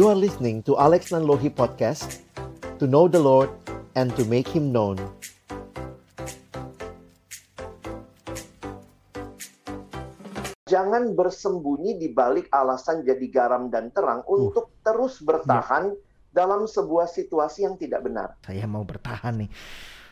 You are listening to Alex Nanlohi Podcast To know the Lord and to make Him known Jangan bersembunyi di balik alasan jadi garam dan terang untuk terus bertahan dalam sebuah situasi yang tidak benar. Saya mau bertahan nih.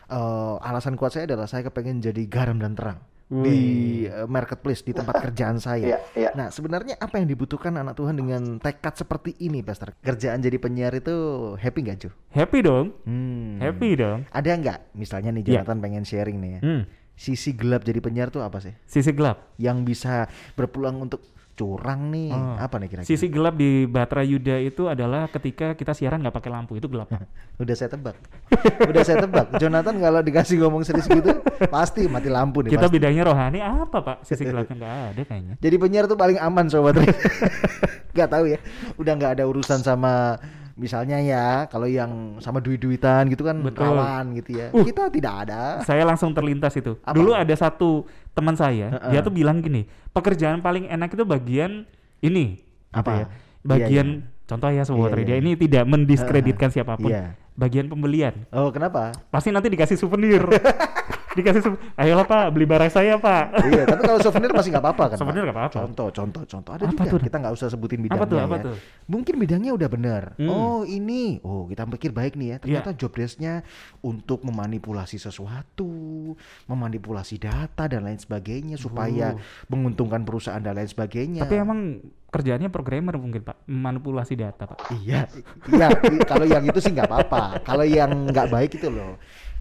Eh, alasan kuat saya adalah saya kepengen jadi garam dan terang di eh, marketplace di tempat kerjaan saya. Iya, iya. Nah, sebenarnya apa yang dibutuhkan anak Tuhan dengan tekad seperti ini, Pastor? Kerjaan jadi penyiar itu happy nggak, Ju? Happy dong, Hmm. happy dong. Ada nggak? Misalnya nih Iya. Jonathan pengen sharing nih ya. Hmm, Sisi gelap jadi penyiar tuh apa sih? sisi gelap. Yang bisa berpeluang untuk curang nih. Oh. Apa nih kira-kira? Sisi gelap di Batra Yuda itu adalah ketika kita siaran nggak pakai lampu itu gelap. Udah saya tebak. Udah saya tebak. Jonathan kalau dikasih ngomong serius gitu pasti mati lampu nih. kita pasti. bidangnya rohani apa pak? Sisi gelapnya nggak ada kayaknya. Jadi penyiar tuh paling aman sobat. Gak tahu ya. Udah nggak ada urusan sama misalnya ya kalau yang sama duit-duitan gitu kan Betul. rawan gitu ya. Uh. Kita tidak ada. Saya langsung terlintas itu. Apa? Dulu ada satu teman saya, Heeh. dia tuh bilang gini, pekerjaan paling enak itu bagian ini. Apa? Gitu ya. Iya, Bagian contoh ya sobat Iya, Rida, iya. ini tidak mendiskreditkan siapa pun. Iya. Bagian pembelian. Oh kenapa? Pasti nanti dikasih souvenir. dikasih. Ayolah Pak, beli barang saya Pak. iya, tapi kalau souvenir masih nggak apa-apa kan? Souvenir nggak apa-apa. Contoh, contoh, contoh. Ada Apa juga. tuh? Kita nggak usah sebutin bidangnya Apa tuh, apa ya. tuh? Mungkin bidangnya udah benar. Hmm. Oh ini, oh kita pikir baik nih ya. Iya. Ternyata job desk-nya untuk memanipulasi sesuatu, memanipulasi data dan lain sebagainya supaya menguntungkan perusahaan dan lain sebagainya. Tapi emang kerjaannya programmer mungkin Pak, manipulasi data Pak. Iya, iya. kalau yang itu sih nggak apa-apa. Kalau yang nggak baik itu loh.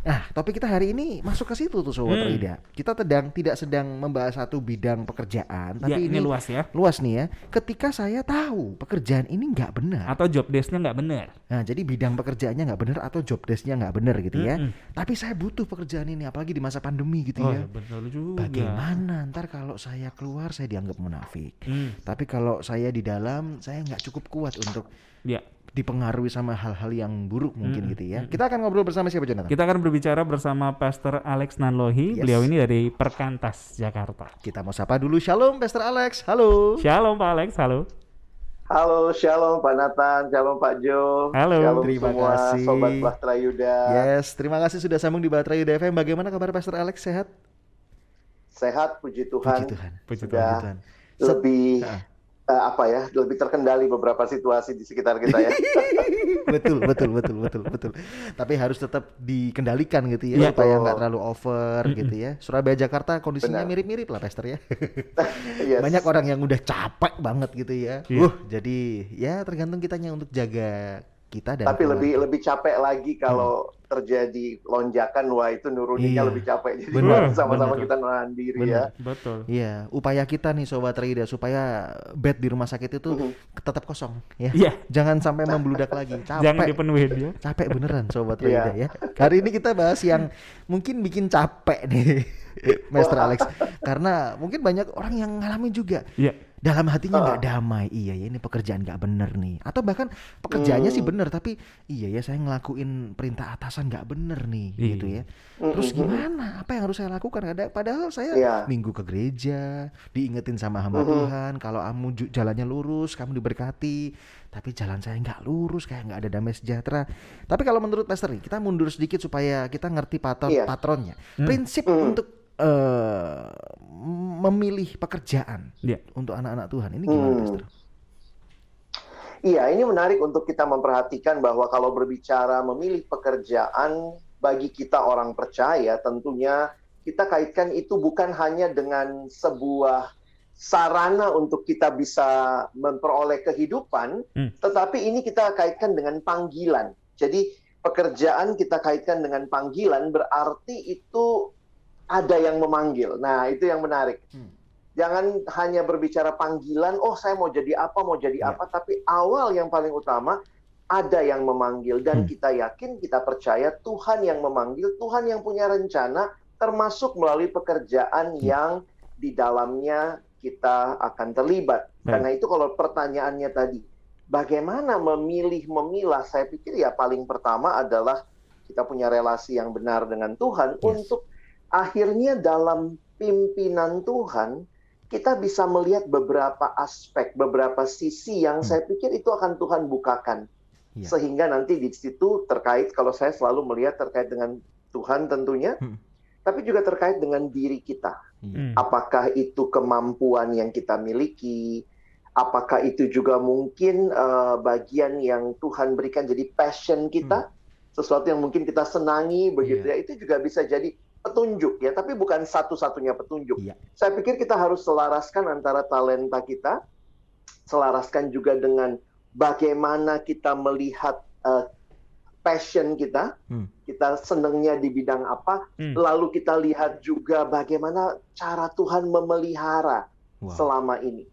Nah, topik kita hari ini masuk ke situ tuh sobat Hmm. Rida. Kita sedang tidak sedang membahas satu bidang pekerjaan, tapi Ya, ini, ini luas ya. Luas nih ya. Ketika saya tahu pekerjaan ini nggak benar. Atau job desk-nya nggak benar. Nah, jadi bidang pekerjaannya nggak benar atau job desk-nya nggak benar gitu ya. Mm-mm. Tapi saya butuh pekerjaan ini, apalagi di masa pandemi gitu Oh, ya. betul juga. Bagaimana ntar kalau saya keluar saya dianggap munafik. Hmm, Tapi kalau saya di dalam saya nggak cukup kuat untuk ya. Dipengaruhi sama hal-hal yang buruk mungkin Mm-mm, gitu ya. Kita akan ngobrol bersama siapa Jonathan? Kita akan berbicara bersama Pastor Alex Nanlohi. Yes. Beliau ini dari Perkantas, Jakarta. Kita mau sapa dulu. Shalom Pastor Alex. Halo. Shalom Pak Alex, halo. Halo, shalom Pak Nathan, shalom Pak Jo, Halo. shalom Terima semua kasih. sobat Bahtera Yuda. Yes, terima kasih sudah sambung di Baterai Yuda FM. Bagaimana kabar Pastor Alex? Sehat? Sehat, puji Puji Tuhan. Tuhan. Puji Puji Tuhan. Tuhan. Lebih. Eh, apa ya? Lebih terkendali beberapa situasi di sekitar kita ya. betul, betul, betul, betul, betul. Tapi harus tetap dikendalikan gitu ya, Iya. supaya Betul. nggak terlalu over gitu ya. Surabaya Jakarta kondisinya mirip-mirip lah Pastor ya. Yes. Banyak orang yang udah capek banget gitu ya. Iya. Uh, jadi ya tergantung kitanya untuk jaga kita dan Tapi lebih keluarga. lebih capek lagi kalau terjadi lonjakan, wah itu nuruninnya Iya. lebih capek. Jadi sama-sama kita nahan diri Benar. ya. Betul. Iya, upaya kita nih sobat Rida supaya bed di rumah sakit itu Mhm. tetap kosong ya. Iya. Jangan sampai membludak lagi. Capek. Jangan dipenuhin dia. Capek beneran sobat Iya. Rida ya. Hari ini kita bahas yang mungkin bikin capek nih. Master Alex karena mungkin banyak orang yang ngalamin juga Iya. Dalam hatinya nggak Ah. damai iya ya ini pekerjaan nggak bener nih atau bahkan pekerjaannya sih Hmm. bener tapi iya ya saya ngelakuin perintah atasan nggak bener nih Iya. gitu ya Mm, terus mm, mm. gimana apa yang harus saya lakukan ada padahal saya Iya. minggu ke gereja diingetin sama hamba Mhm. Tuhan kalau kamu jalannya lurus kamu diberkati tapi jalan saya nggak lurus kayak nggak ada damai sejahtera tapi kalau menurut Pastor nih kita mundur sedikit supaya kita ngerti patron Iya. patronnya Hmm. prinsip Hmm. untuk eh, memilih pekerjaan Iya. untuk anak-anak Tuhan ini gimana Hmm. Pastor? Iya, ini menarik untuk kita memperhatikan bahwa kalau berbicara memilih pekerjaan bagi kita orang percaya, tentunya kita kaitkan itu bukan hanya dengan sebuah sarana untuk kita bisa memperoleh kehidupan, Hmm. tetapi ini kita kaitkan dengan panggilan. Jadi pekerjaan kita kaitkan dengan panggilan berarti itu ada yang memanggil. Nah, itu yang menarik. Hmm. Jangan hanya berbicara panggilan, oh saya mau jadi apa, mau jadi Ya. apa, tapi awal yang paling utama ada yang memanggil dan Hmm. kita yakin, kita percaya Tuhan yang memanggil, Tuhan yang punya rencana termasuk melalui pekerjaan Ya. yang di dalamnya kita akan terlibat. Baik. Karena itu kalau pertanyaannya tadi, bagaimana memilih memilah? Saya pikir ya paling pertama adalah kita punya relasi yang benar dengan Tuhan Yes. untuk akhirnya dalam pimpinan Tuhan kita bisa melihat beberapa aspek, beberapa sisi yang Hmm. saya pikir itu akan Tuhan bukakan. Iya. Sehingga nanti di situ terkait, kalau saya selalu melihat terkait dengan Tuhan tentunya, Hmm. tapi juga terkait dengan diri kita. Iya. Hmm. Apakah itu kemampuan yang kita miliki? Apakah itu juga mungkin eh, bagian yang Tuhan berikan jadi passion kita? Sesuatu yang mungkin kita senangi begitu Iya. ya. Itu juga bisa jadi petunjuk ya, tapi bukan satu-satunya petunjuk. Iya. Saya pikir kita harus selaraskan antara talenta kita, selaraskan juga dengan bagaimana kita melihat eh, passion kita, Hmm. kita senangnya di bidang apa, Hmm. lalu kita lihat juga bagaimana cara Tuhan memelihara Wow. selama ini.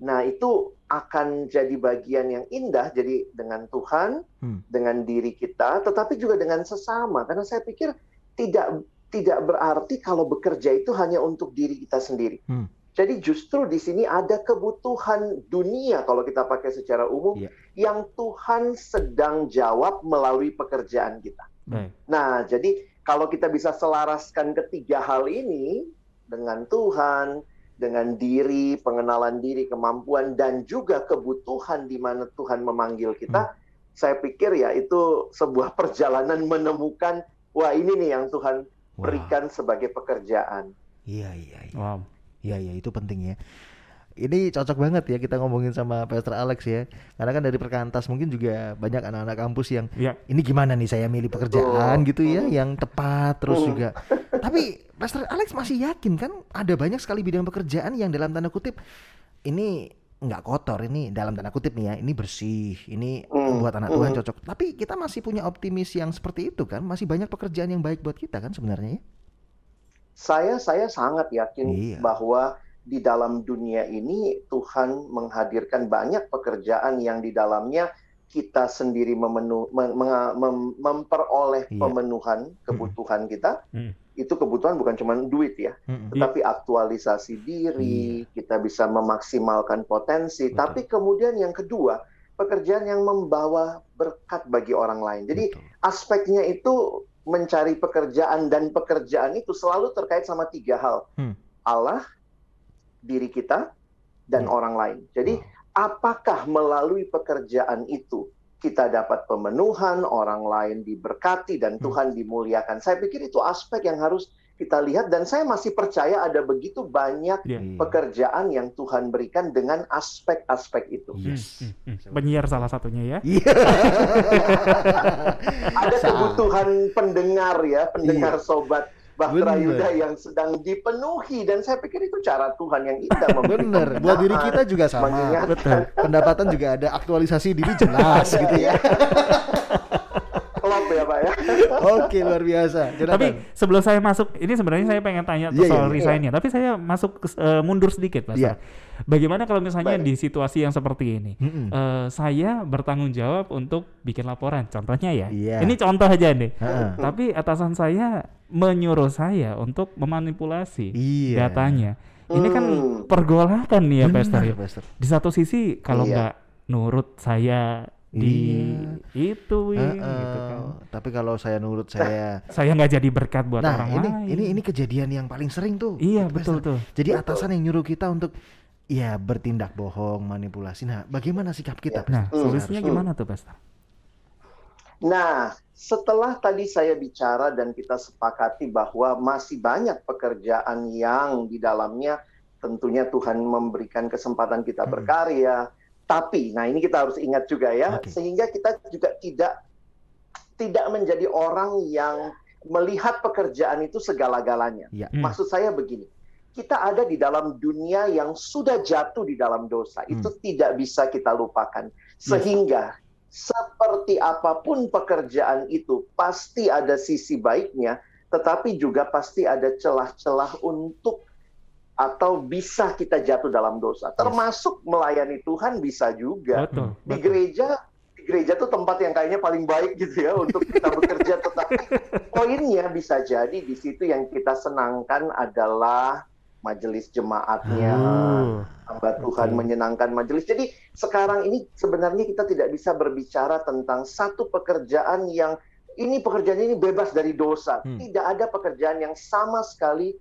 Nah, itu akan jadi bagian yang indah jadi dengan Tuhan, Hmm. dengan diri kita, tetapi juga dengan sesama. Karena saya pikir tidak tidak berarti kalau bekerja itu hanya untuk diri kita sendiri. Hmm. Jadi justru di sini ada kebutuhan dunia kalau kita pakai secara umum Iya. yang Tuhan sedang jawab melalui pekerjaan kita. Baik. Nah, jadi kalau kita bisa selaraskan ketiga hal ini dengan Tuhan, dengan diri, pengenalan diri, kemampuan, dan juga kebutuhan di mana Tuhan memanggil kita, saya pikir ya itu sebuah perjalanan menemukan, wah ini nih yang Tuhan Berikan sebagai pekerjaan. Iya, iya, iya. Wow. Iya, iya, itu penting ya. Ini cocok banget ya kita ngomongin sama Pastor Alex ya. Karena kan dari perkantas mungkin juga banyak anak-anak kampus yang Iya. ini gimana nih saya milih pekerjaan Betul. gitu ya yang tepat terus Hmm. juga. Tapi Pastor Alex masih yakin kan ada banyak sekali bidang pekerjaan yang dalam tanda kutip ini nggak kotor ini dalam tanda kutip nih ya ini bersih ini Hmm, buat anak Tuhan hmm. cocok tapi kita masih punya optimis yang seperti itu kan masih banyak pekerjaan yang baik buat kita kan sebenarnya ya Saya saya sangat yakin Iya. bahwa di dalam dunia ini Tuhan menghadirkan banyak pekerjaan yang di dalamnya kita sendiri memenu, mem- mem- mem- memperoleh Iya. pemenuhan kebutuhan kita. Hmm. Itu kebutuhan bukan cuma duit ya, Mm-mm. tetapi aktualisasi diri, kita bisa memaksimalkan potensi. Betul. Tapi kemudian yang kedua, pekerjaan yang membawa berkat bagi orang lain. Jadi Betul. aspeknya itu mencari pekerjaan dan pekerjaan itu selalu terkait sama tiga hal. Hmm. Allah, diri kita, dan Hmm. orang lain. Jadi Wow. apakah melalui pekerjaan itu kita dapat pemenuhan, orang lain diberkati, dan Hmm. Tuhan dimuliakan? Saya pikir itu aspek yang harus kita lihat dan saya masih percaya ada begitu banyak Iya. Iya. pekerjaan yang Tuhan berikan dengan aspek-aspek itu. Yes. Hmm, hmm, hmm. Penyiar salah satunya ya. Iya. Ada kebutuhan pendengar ya, pendengar sobat Bahtera. Yuda yang sedang dipenuhi dan saya pikir itu cara Tuhan yang indah Bener, buat diri pembinaan, kita juga sama. Betul. Pendapatan juga ada aktualisasi diri jelas gitu ya. Pak ya. Oke, luar biasa. Jonathan. Tapi sebelum saya masuk, ini sebenarnya saya pengen tanya tuh Iya, iya, soal iya. resignnya. Tapi saya masuk eh, mundur sedikit, Mas. Iya. Bagaimana kalau misalnya Baik. di situasi yang seperti ini, Mm-mm. eh, saya bertanggung jawab untuk bikin laporan, contohnya ya. Iya. Ini contoh aja nih. Heeh. Tapi atasan saya menyuruh saya untuk memanipulasi Iya. datanya. Ini kan Hmm. pergolakan nih ya, Pastor. ya. Di satu sisi kalau Iya. nggak nurut saya di itu Heeh. gitu kan. Tapi kalau saya nurut saya Saya nggak jadi berkat buat Nah, orang ini lain. ini ini kejadian yang paling sering tuh. Iya, Pastor. betul tuh. Jadi atasan yang nyuruh kita untuk ya bertindak bohong, manipulasi. Nah, bagaimana sikap kita? Iya. Nah, Pastor? solusinya Hmm. gimana tuh, Pastor? Nah, setelah tadi saya bicara dan kita sepakati bahwa masih banyak pekerjaan yang di dalamnya tentunya Tuhan memberikan kesempatan kita Hmm. Tapi, nah ini kita harus ingat juga ya, Oke. sehingga kita juga tidak tidak menjadi orang yang melihat pekerjaan itu segala-galanya. Iya. Hmm. Maksud saya begini, kita ada di dalam dunia yang sudah jatuh di dalam dosa. Hmm. Itu tidak bisa kita lupakan. Sehingga seperti apa pun pekerjaan itu pasti ada sisi baiknya, tetapi juga pasti ada celah-celah untuk atau bisa kita jatuh dalam dosa. Termasuk melayani Tuhan bisa juga. Betul. Di betul. gereja di gereja tuh tempat yang kayaknya paling baik gitu ya untuk kita bekerja tetapi poinnya bisa jadi di situ yang kita senangkan adalah majelis jemaatnya Oh, hamba Tuhan menyenangkan majelis jadi sekarang ini sebenarnya kita tidak bisa berbicara tentang satu pekerjaan yang ini pekerjaan ini bebas dari dosa Hmm. tidak ada pekerjaan yang sama sekali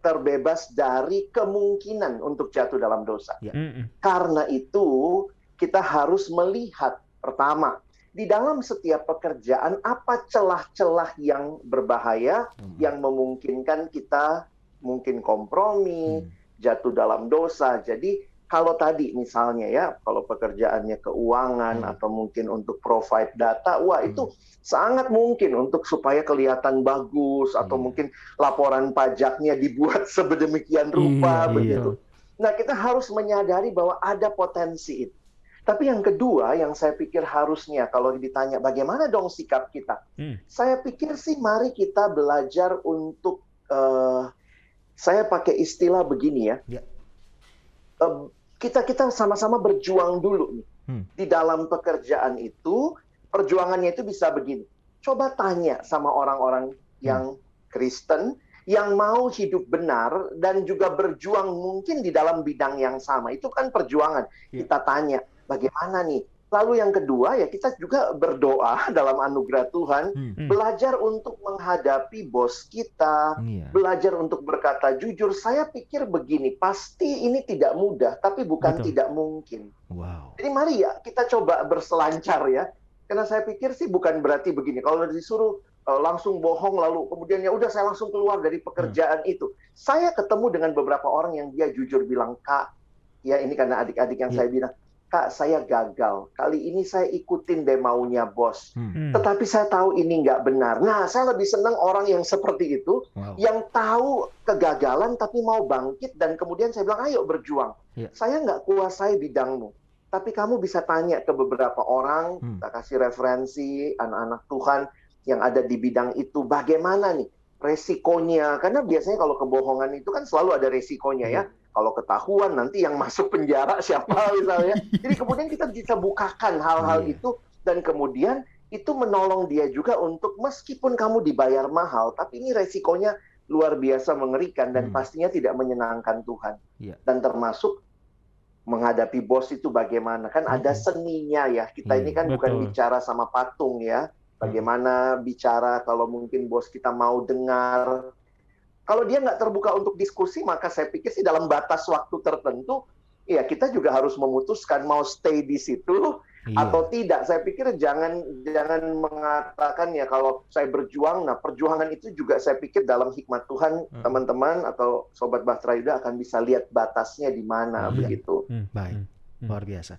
terbebas dari kemungkinan untuk jatuh dalam dosa. Mm-mm. Karena itu, kita harus melihat pertama, di dalam setiap pekerjaan apa celah-celah yang berbahaya Hmm. yang memungkinkan kita mungkin kompromi, Hmm. jatuh dalam dosa. Jadi kalau tadi misalnya ya, kalau pekerjaannya keuangan Hmm. atau mungkin untuk provide data, wah Hmm. itu sangat mungkin untuk supaya kelihatan bagus atau Iya. mungkin laporan pajaknya dibuat sebedemikian rupa Iya, begitu. Nah, kita harus menyadari bahwa ada potensi itu. Tapi yang kedua yang saya pikir harusnya kalau ditanya bagaimana dong sikap kita, Hmm. saya pikir sih mari kita belajar untuk eh, saya pakai istilah begini ya. Ya. Eh, kita kita sama-sama berjuang dulu nih Hmm. di dalam pekerjaan itu. Perjuangannya itu bisa begini. Coba tanya sama orang-orang yang Kristen yang mau hidup benar dan juga berjuang mungkin di dalam bidang yang sama. Itu kan perjuangan. Ya. Kita tanya bagaimana nih. Lalu yang kedua ya kita juga berdoa dalam anugerah Tuhan Hmm. Hmm. belajar untuk menghadapi bos kita, Iya. belajar untuk berkata jujur. Saya pikir begini, pasti ini tidak mudah, tapi bukan Betul. tidak mungkin. Wow. Jadi mari ya kita coba berselancar ya. Karena saya pikir sih bukan berarti begini. Kalau disuruh uh, langsung bohong lalu kemudian ya udah saya langsung keluar dari pekerjaan itu. Saya ketemu dengan beberapa orang yang dia jujur bilang, "Kak, ya ini karena adik-adik yang Iya. saya bilang, Kak, saya gagal. Kali ini saya ikutin deh maunya bos. Hmm. Hmm. Tetapi saya tahu ini nggak benar. Nah, saya lebih senang orang yang seperti itu, Wow. yang tahu kegagalan tapi mau bangkit dan kemudian saya bilang, ayo berjuang. Iya. Saya nggak kuasai bidangmu, tapi kamu bisa tanya ke beberapa orang, Hmm. kita kasih referensi anak-anak Tuhan yang ada di bidang itu, bagaimana nih resikonya? Karena biasanya kalau kebohongan itu kan selalu ada resikonya ya. Kalau ketahuan nanti yang masuk penjara siapa misalnya. Jadi kemudian kita bisa bukakan hal-hal Iya. itu dan kemudian itu menolong dia juga untuk meskipun kamu dibayar mahal, tapi ini resikonya luar biasa mengerikan dan Hmm. pastinya tidak menyenangkan Tuhan. Iya. Dan termasuk menghadapi bos itu bagaimana? Kan ada Hmm. seninya ya. Kita Iya, ini kan bukan betul. bicara sama patung ya. Bagaimana bicara kalau mungkin bos kita mau dengar. Kalau dia nggak terbuka untuk diskusi, maka saya pikir sih dalam batas waktu tertentu, ya kita juga harus memutuskan mau stay di situ Iya. atau tidak. Saya pikir jangan jangan mengatakan ya kalau saya berjuang, nah perjuangan itu juga saya pikir dalam hikmat Tuhan Hmm. teman-teman atau sobat Bahtera Yuda akan bisa lihat batasnya di mana Iya. begitu. Hmm. Baik. Hmm. Luar biasa.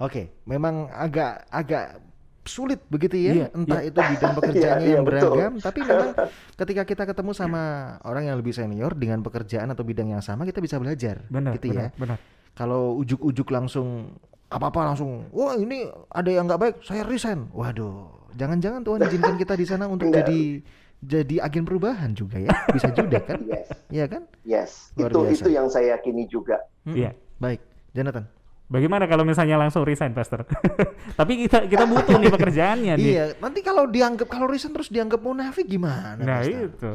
Oke, memang agak agak sulit begitu ya, Iya, entah iya. itu bidang pekerjaannya Iya, iya, yang betul. beragam, tapi memang ketika kita ketemu sama orang yang lebih senior dengan pekerjaan atau bidang yang sama, kita bisa belajar, Benar, gitu ya. benar, benar. Kalau ujuk-ujuk langsung apa-apa langsung, wah ini ada yang nggak baik, saya resign. Waduh, jangan-jangan Tuhan izinkan kita di sana untuk Enggak. jadi jadi agen perubahan juga ya, bisa juga kan? Yes, Iya kan? yes. Luar itu biasa. itu yang saya yakini juga. Mm-mm. Iya. Baik, Jonathan. Bagaimana kalau misalnya langsung resign, Pastor? Tapi kita kita butuh nih pekerjaannya nih. Iya, nanti kalau dianggap kalau resign terus dianggap munafik gimana? Nah, Pastor? itu.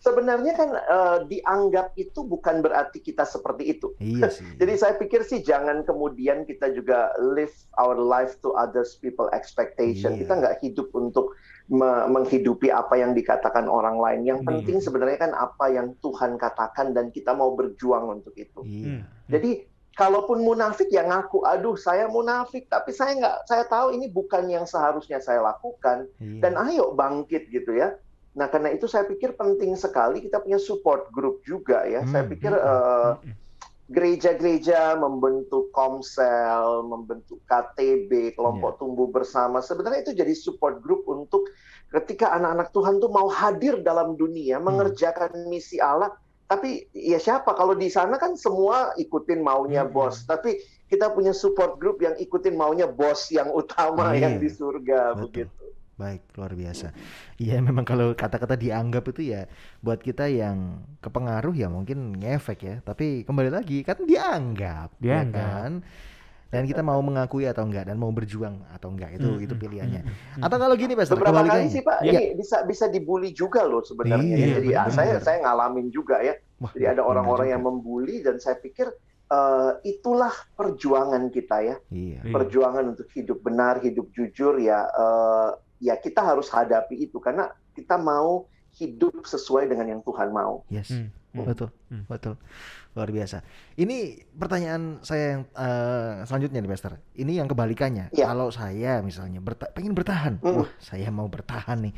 Sebenarnya kan eh, dianggap itu bukan berarti kita seperti itu. Iya sih. Jadi saya pikir sih jangan kemudian kita juga live our life to others people expectation. Iya. Kita nggak hidup untuk me- menghidupi apa yang dikatakan orang lain. Yang Iya. penting sebenarnya kan apa yang Tuhan katakan dan kita mau berjuang untuk itu. Iya. Hmm. Jadi kalaupun munafik ya ngaku, aduh saya munafik, tapi saya nggak, saya tahu ini bukan yang seharusnya saya lakukan. Iya. Dan ayo bangkit gitu ya. Nah karena itu saya pikir penting sekali kita punya support group juga ya. Hmm, Saya pikir hmm, Hmm. gereja-gereja membentuk komsel, membentuk KTB, kelompok tumbuh bersama. Sebenarnya itu jadi support group untuk ketika anak-anak Tuhan tuh mau hadir dalam dunia, mengerjakan misi Allah. Tapi ya siapa kalau di sana kan semua ikutin maunya Hmm. bos. Tapi kita punya support group yang ikutin maunya bos yang utama Iya. yang di surga Betul. begitu. Baik, luar biasa. Iya, memang kalau kata-kata dianggap itu ya buat kita yang kepengaruh ya mungkin ngefek ya. Tapi kembali lagi kan dianggap, ya Dianggap. kan? Dan kita mau mengakui atau enggak dan mau berjuang atau enggak itu Hmm, itu hmm, pilihannya. hmm, hmm. Atau kalau gini, Pastor, Beberapa kali sih Pak, Iya. ini bisa bisa dibully juga loh sebenarnya. Iya, ya. Jadi ah, benar. saya saya ngalamin juga ya. Wah, Jadi ada orang-orang yang membuli dan saya pikir eh, itulah perjuangan kita ya. Iya. Iya. Perjuangan untuk hidup benar, hidup jujur ya. eh, ya kita harus hadapi itu karena kita mau hidup sesuai dengan yang Tuhan mau. Yes. Hmm. Hmm. Betul, Hmm. betul, luar biasa. Ini pertanyaan saya yang eh, selanjutnya nih, Master. Ini yang kebalikannya. Ya. Kalau saya misalnya berta pengen bertahan, Mm. wah saya mau bertahan nih.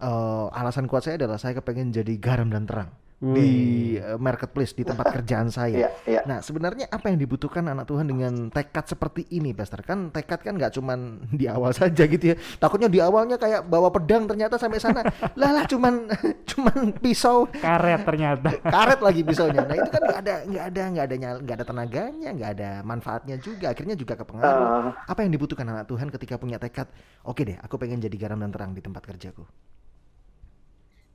Eh, alasan kuat saya adalah saya kepengen jadi garam dan terang di eh, marketplace di tempat kerjaan saya. Iya, iya. Nah, sebenarnya apa yang dibutuhkan anak Tuhan dengan tekad seperti ini, Pastor? Kan tekad kan nggak cuman di awal saja gitu ya. Takutnya di awalnya kayak bawa pedang ternyata sampai sana. lah lah cuman cuman pisau Karet ternyata. karet lagi pisaunya. Nah, itu kan nggak ada nggak ada nggak ada nggak ada tenaganya, nggak ada manfaatnya juga. Akhirnya juga kepengaruh. Eh, Apa yang dibutuhkan anak Tuhan ketika punya tekad? Oke deh, aku pengen jadi garam dan terang di tempat kerjaku.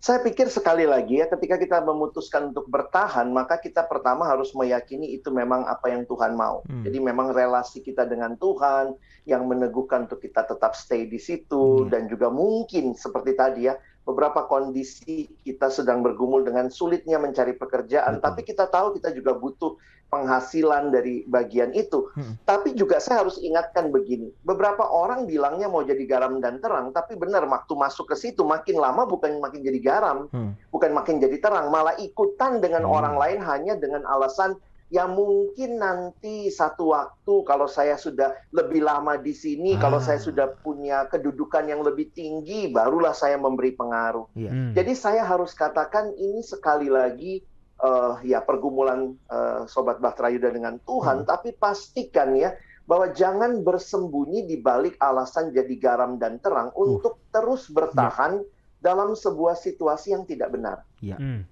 Saya pikir sekali lagi ya, ketika kita memutuskan untuk bertahan, maka kita pertama harus meyakini itu memang apa yang Tuhan mau. Hmm. Jadi memang relasi kita dengan Tuhan yang meneguhkan untuk kita tetap stay di situ Hmm. dan juga mungkin seperti tadi ya, beberapa kondisi kita sedang bergumul dengan sulitnya mencari pekerjaan, Betul. tapi kita tahu kita juga butuh penghasilan dari bagian itu. Hmm. Tapi juga saya harus ingatkan begini, beberapa orang bilangnya mau jadi garam dan terang, tapi benar waktu masuk ke situ makin lama bukan makin jadi garam, Hmm. bukan makin jadi terang, malah ikutan dengan Hmm. orang lain hanya dengan alasan ya mungkin nanti satu waktu kalau saya sudah lebih lama di sini, kalau Ah. saya sudah punya kedudukan yang lebih tinggi, barulah saya memberi pengaruh. Iya. Hmm. Jadi saya harus katakan ini sekali lagi eh, ya pergumulan eh, sobat Bahtera Yuda dengan Tuhan, Hmm. tapi pastikan ya bahwa jangan bersembunyi di balik alasan jadi garam dan terang Uh. untuk terus bertahan dalam sebuah situasi yang tidak benar. Hmm.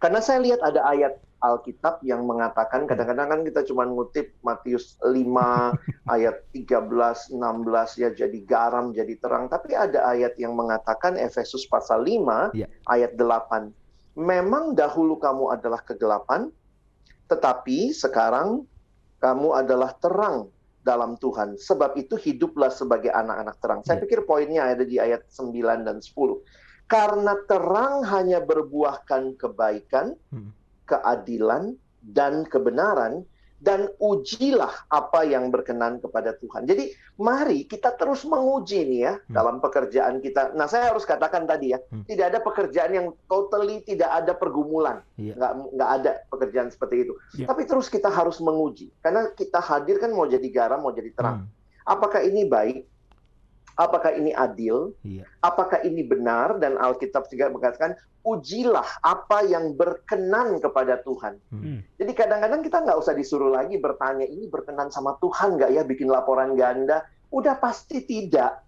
Karena saya lihat ada ayat Alkitab yang mengatakan kadang-kadang kan kita cuma ngutip Matius 5 ayat 13 16 ya jadi garam jadi terang tapi ada ayat yang mengatakan Efesus pasal 5 Ya. ayat 8 memang dahulu kamu adalah kegelapan tetapi sekarang kamu adalah terang dalam Tuhan sebab itu hiduplah sebagai anak-anak terang saya Ya. pikir poinnya ada di ayat 9 dan 10 karena terang hanya berbuahkan kebaikan, Hmm. Keadilan, dan kebenaran, dan ujilah apa yang berkenan kepada Tuhan. Jadi mari kita terus menguji nih ya Hmm. dalam pekerjaan kita. Nah saya harus katakan tadi ya, Hmm. tidak ada pekerjaan yang totally tidak ada pergumulan, Iya. nggak nggak ada pekerjaan seperti itu. Iya. Tapi terus kita harus menguji, karena kita hadir kan mau jadi garam, mau jadi terang. Hmm. Apakah ini baik? Apakah ini adil? Iya. apakah ini benar dan Alkitab juga mengatakan ujilah apa yang berkenan kepada Tuhan. Hmm. Jadi kadang-kadang kita nggak usah disuruh lagi bertanya ini berkenan sama Tuhan nggak ya bikin laporan ganda. Udah pasti tidak.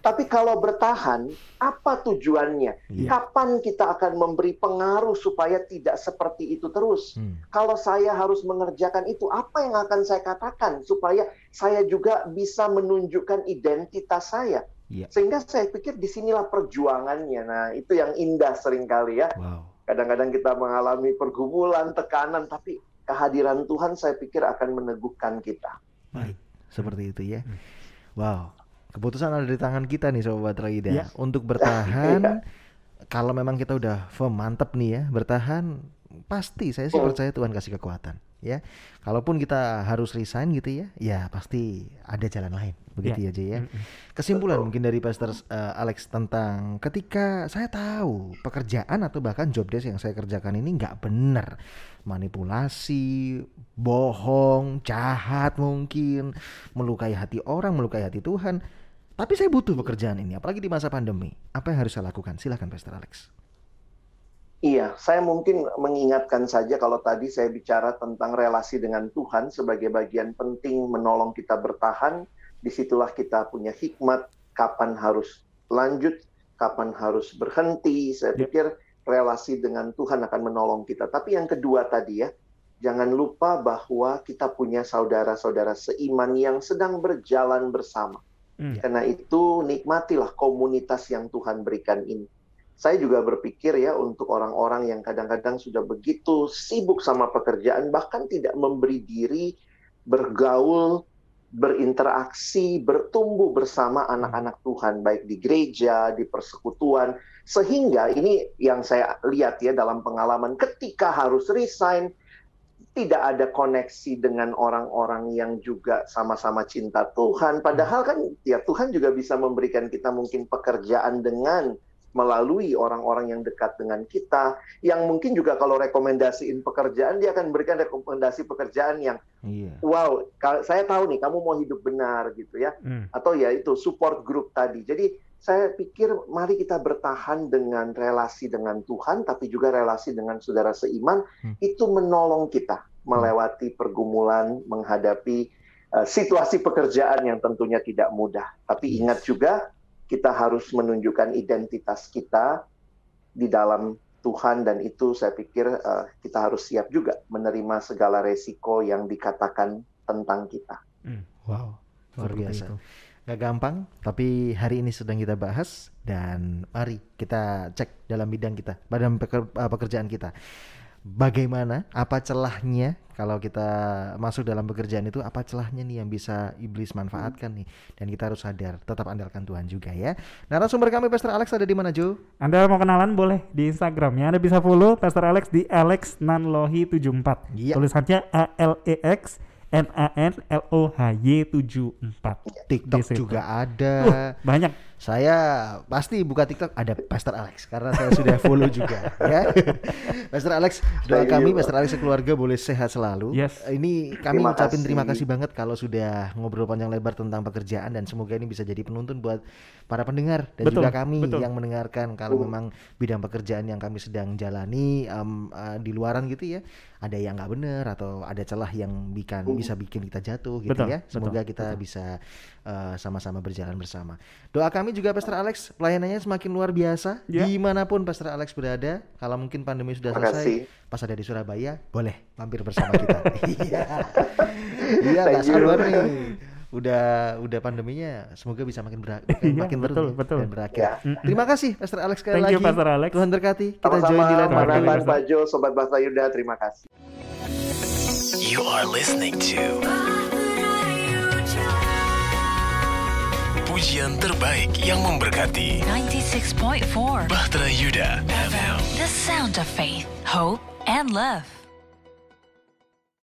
Tapi kalau bertahan, apa tujuannya? Iya. Kapan kita akan memberi pengaruh supaya tidak seperti itu terus? Hmm. Kalau saya harus mengerjakan itu, apa yang akan saya katakan supaya saya juga bisa menunjukkan identitas saya? Iya. Sehingga saya pikir di sinilah perjuangannya. Nah, itu yang indah sering kali ya. Wow. Kadang-kadang kita mengalami pergumulan, tekanan, tapi kehadiran Tuhan saya pikir akan meneguhkan kita. Baik, seperti itu ya. Wow, keputusan ada di tangan kita nih Sobat Raida Iya. untuk bertahan. kalau memang kita udah firm, mantep nih ya, bertahan pasti saya sih Hmm. percaya Tuhan kasih kekuatan ya. Kalaupun kita harus resign gitu ya, ya pasti ada jalan lain. Begitu ya, Jay ya. Kesimpulan mungkin dari Pastor eh, Alex tentang ketika saya tahu pekerjaan atau bahkan job desk yang saya kerjakan ini nggak benar, manipulasi, bohong, jahat mungkin, melukai hati orang, melukai hati Tuhan. Tapi saya butuh pekerjaan ini, apalagi di masa pandemi. Apa yang harus saya lakukan? Silahkan Pastor Alex. Iya, saya mungkin mengingatkan saja kalau tadi saya bicara tentang relasi dengan Tuhan sebagai bagian penting menolong kita bertahan. Di situlah kita punya hikmat kapan harus lanjut, kapan harus berhenti. Saya Ya. pikir relasi dengan Tuhan akan menolong kita. Tapi yang kedua tadi ya, jangan lupa bahwa kita punya saudara-saudara seiman yang sedang berjalan bersama. Hmm. Karena itu nikmatilah komunitas yang Tuhan berikan ini. Saya juga berpikir ya untuk orang-orang yang kadang-kadang sudah begitu sibuk sama pekerjaan bahkan tidak memberi diri bergaul, berinteraksi, bertumbuh bersama anak-anak Tuhan baik di gereja, di persekutuan sehingga ini yang saya lihat ya dalam pengalaman ketika harus resign tidak ada koneksi dengan orang-orang yang juga sama-sama cinta Tuhan. Padahal kan ya Tuhan juga bisa memberikan kita mungkin pekerjaan dengan melalui orang-orang yang dekat dengan kita, yang mungkin juga kalau rekomendasiin pekerjaan, dia akan berikan rekomendasi pekerjaan yang, Iya. wow, saya tahu nih kamu mau hidup benar gitu ya, Hmm. atau ya itu support group tadi. Jadi saya pikir mari kita bertahan dengan relasi dengan Tuhan, tapi juga relasi dengan saudara seiman, Hmm. itu menolong kita melewati pergumulan, menghadapi uh, situasi pekerjaan yang tentunya tidak mudah. Tapi Yes. ingat juga kita harus menunjukkan identitas kita di dalam Tuhan dan itu saya pikir uh, kita harus siap juga menerima segala resiko yang dikatakan tentang kita. Wow, luar Seperti biasa. itu. Gak gampang, tapi hari ini sedang kita bahas dan mari kita cek dalam bidang kita, dalam peker- uh, pekerjaan kita. Bagaimana, apa celahnya kalau kita masuk dalam pekerjaan itu, apa celahnya nih yang bisa iblis manfaatkan nih. Dan kita harus sadar, tetap andalkan Tuhan juga ya. Narasumber kami Pastor Alex ada di mana Jo? Anda mau kenalan boleh di Instagramnya. Anda bisa follow Pastor Alex di Alex Nanlohi 74. Iya. Tulisannya A L E X N A N L O H Y 74. TikTok juga ada. Uh, banyak. Saya pasti buka TikTok ada Pastor Alex karena saya sudah follow juga ya. Pastor Alex, doa Thank kami you. Pastor Alex keluarga boleh sehat selalu. Yes. Ini kami Terima ucapin terima kasih. kasih banget kalau sudah ngobrol panjang lebar tentang pekerjaan dan semoga ini bisa jadi penuntun buat para pendengar dan Betul, juga kami betul. yang mendengarkan kalau Betul. memang bidang pekerjaan yang kami sedang jalani em, eh, di luaran gitu ya, ada yang nggak benar atau ada celah yang bikin Hmm. bisa bikin kita jatuh gitu Betul, ya. Semoga betul, kita betul. bisa eh, sama-sama berjalan bersama. Doa kami juga Pastor Alex, pelayanannya semakin luar biasa Ya. di mana pun Pastor Alex berada. Kalau mungkin pandemi sudah Terima selesai, pas ada di Surabaya, boleh mampir bersama kita. Iya, iya sabar nih. Udah udah pandeminya, semoga bisa makin ber- makin, Iya, makin betul, ya, betul. dan berakhir. Ya. Terima kasih Pastor Alex sekali Thank lagi. you, Pastor Alex. Tuhan berkati. Kita join di Sama-sama, lain. Pak Jo, Sobat Bahasa Yuda, terima kasih. You are listening to Pujian terbaik yang memberkati 96.4 Bahtera Yuda FM. The sound of faith, hope, and love.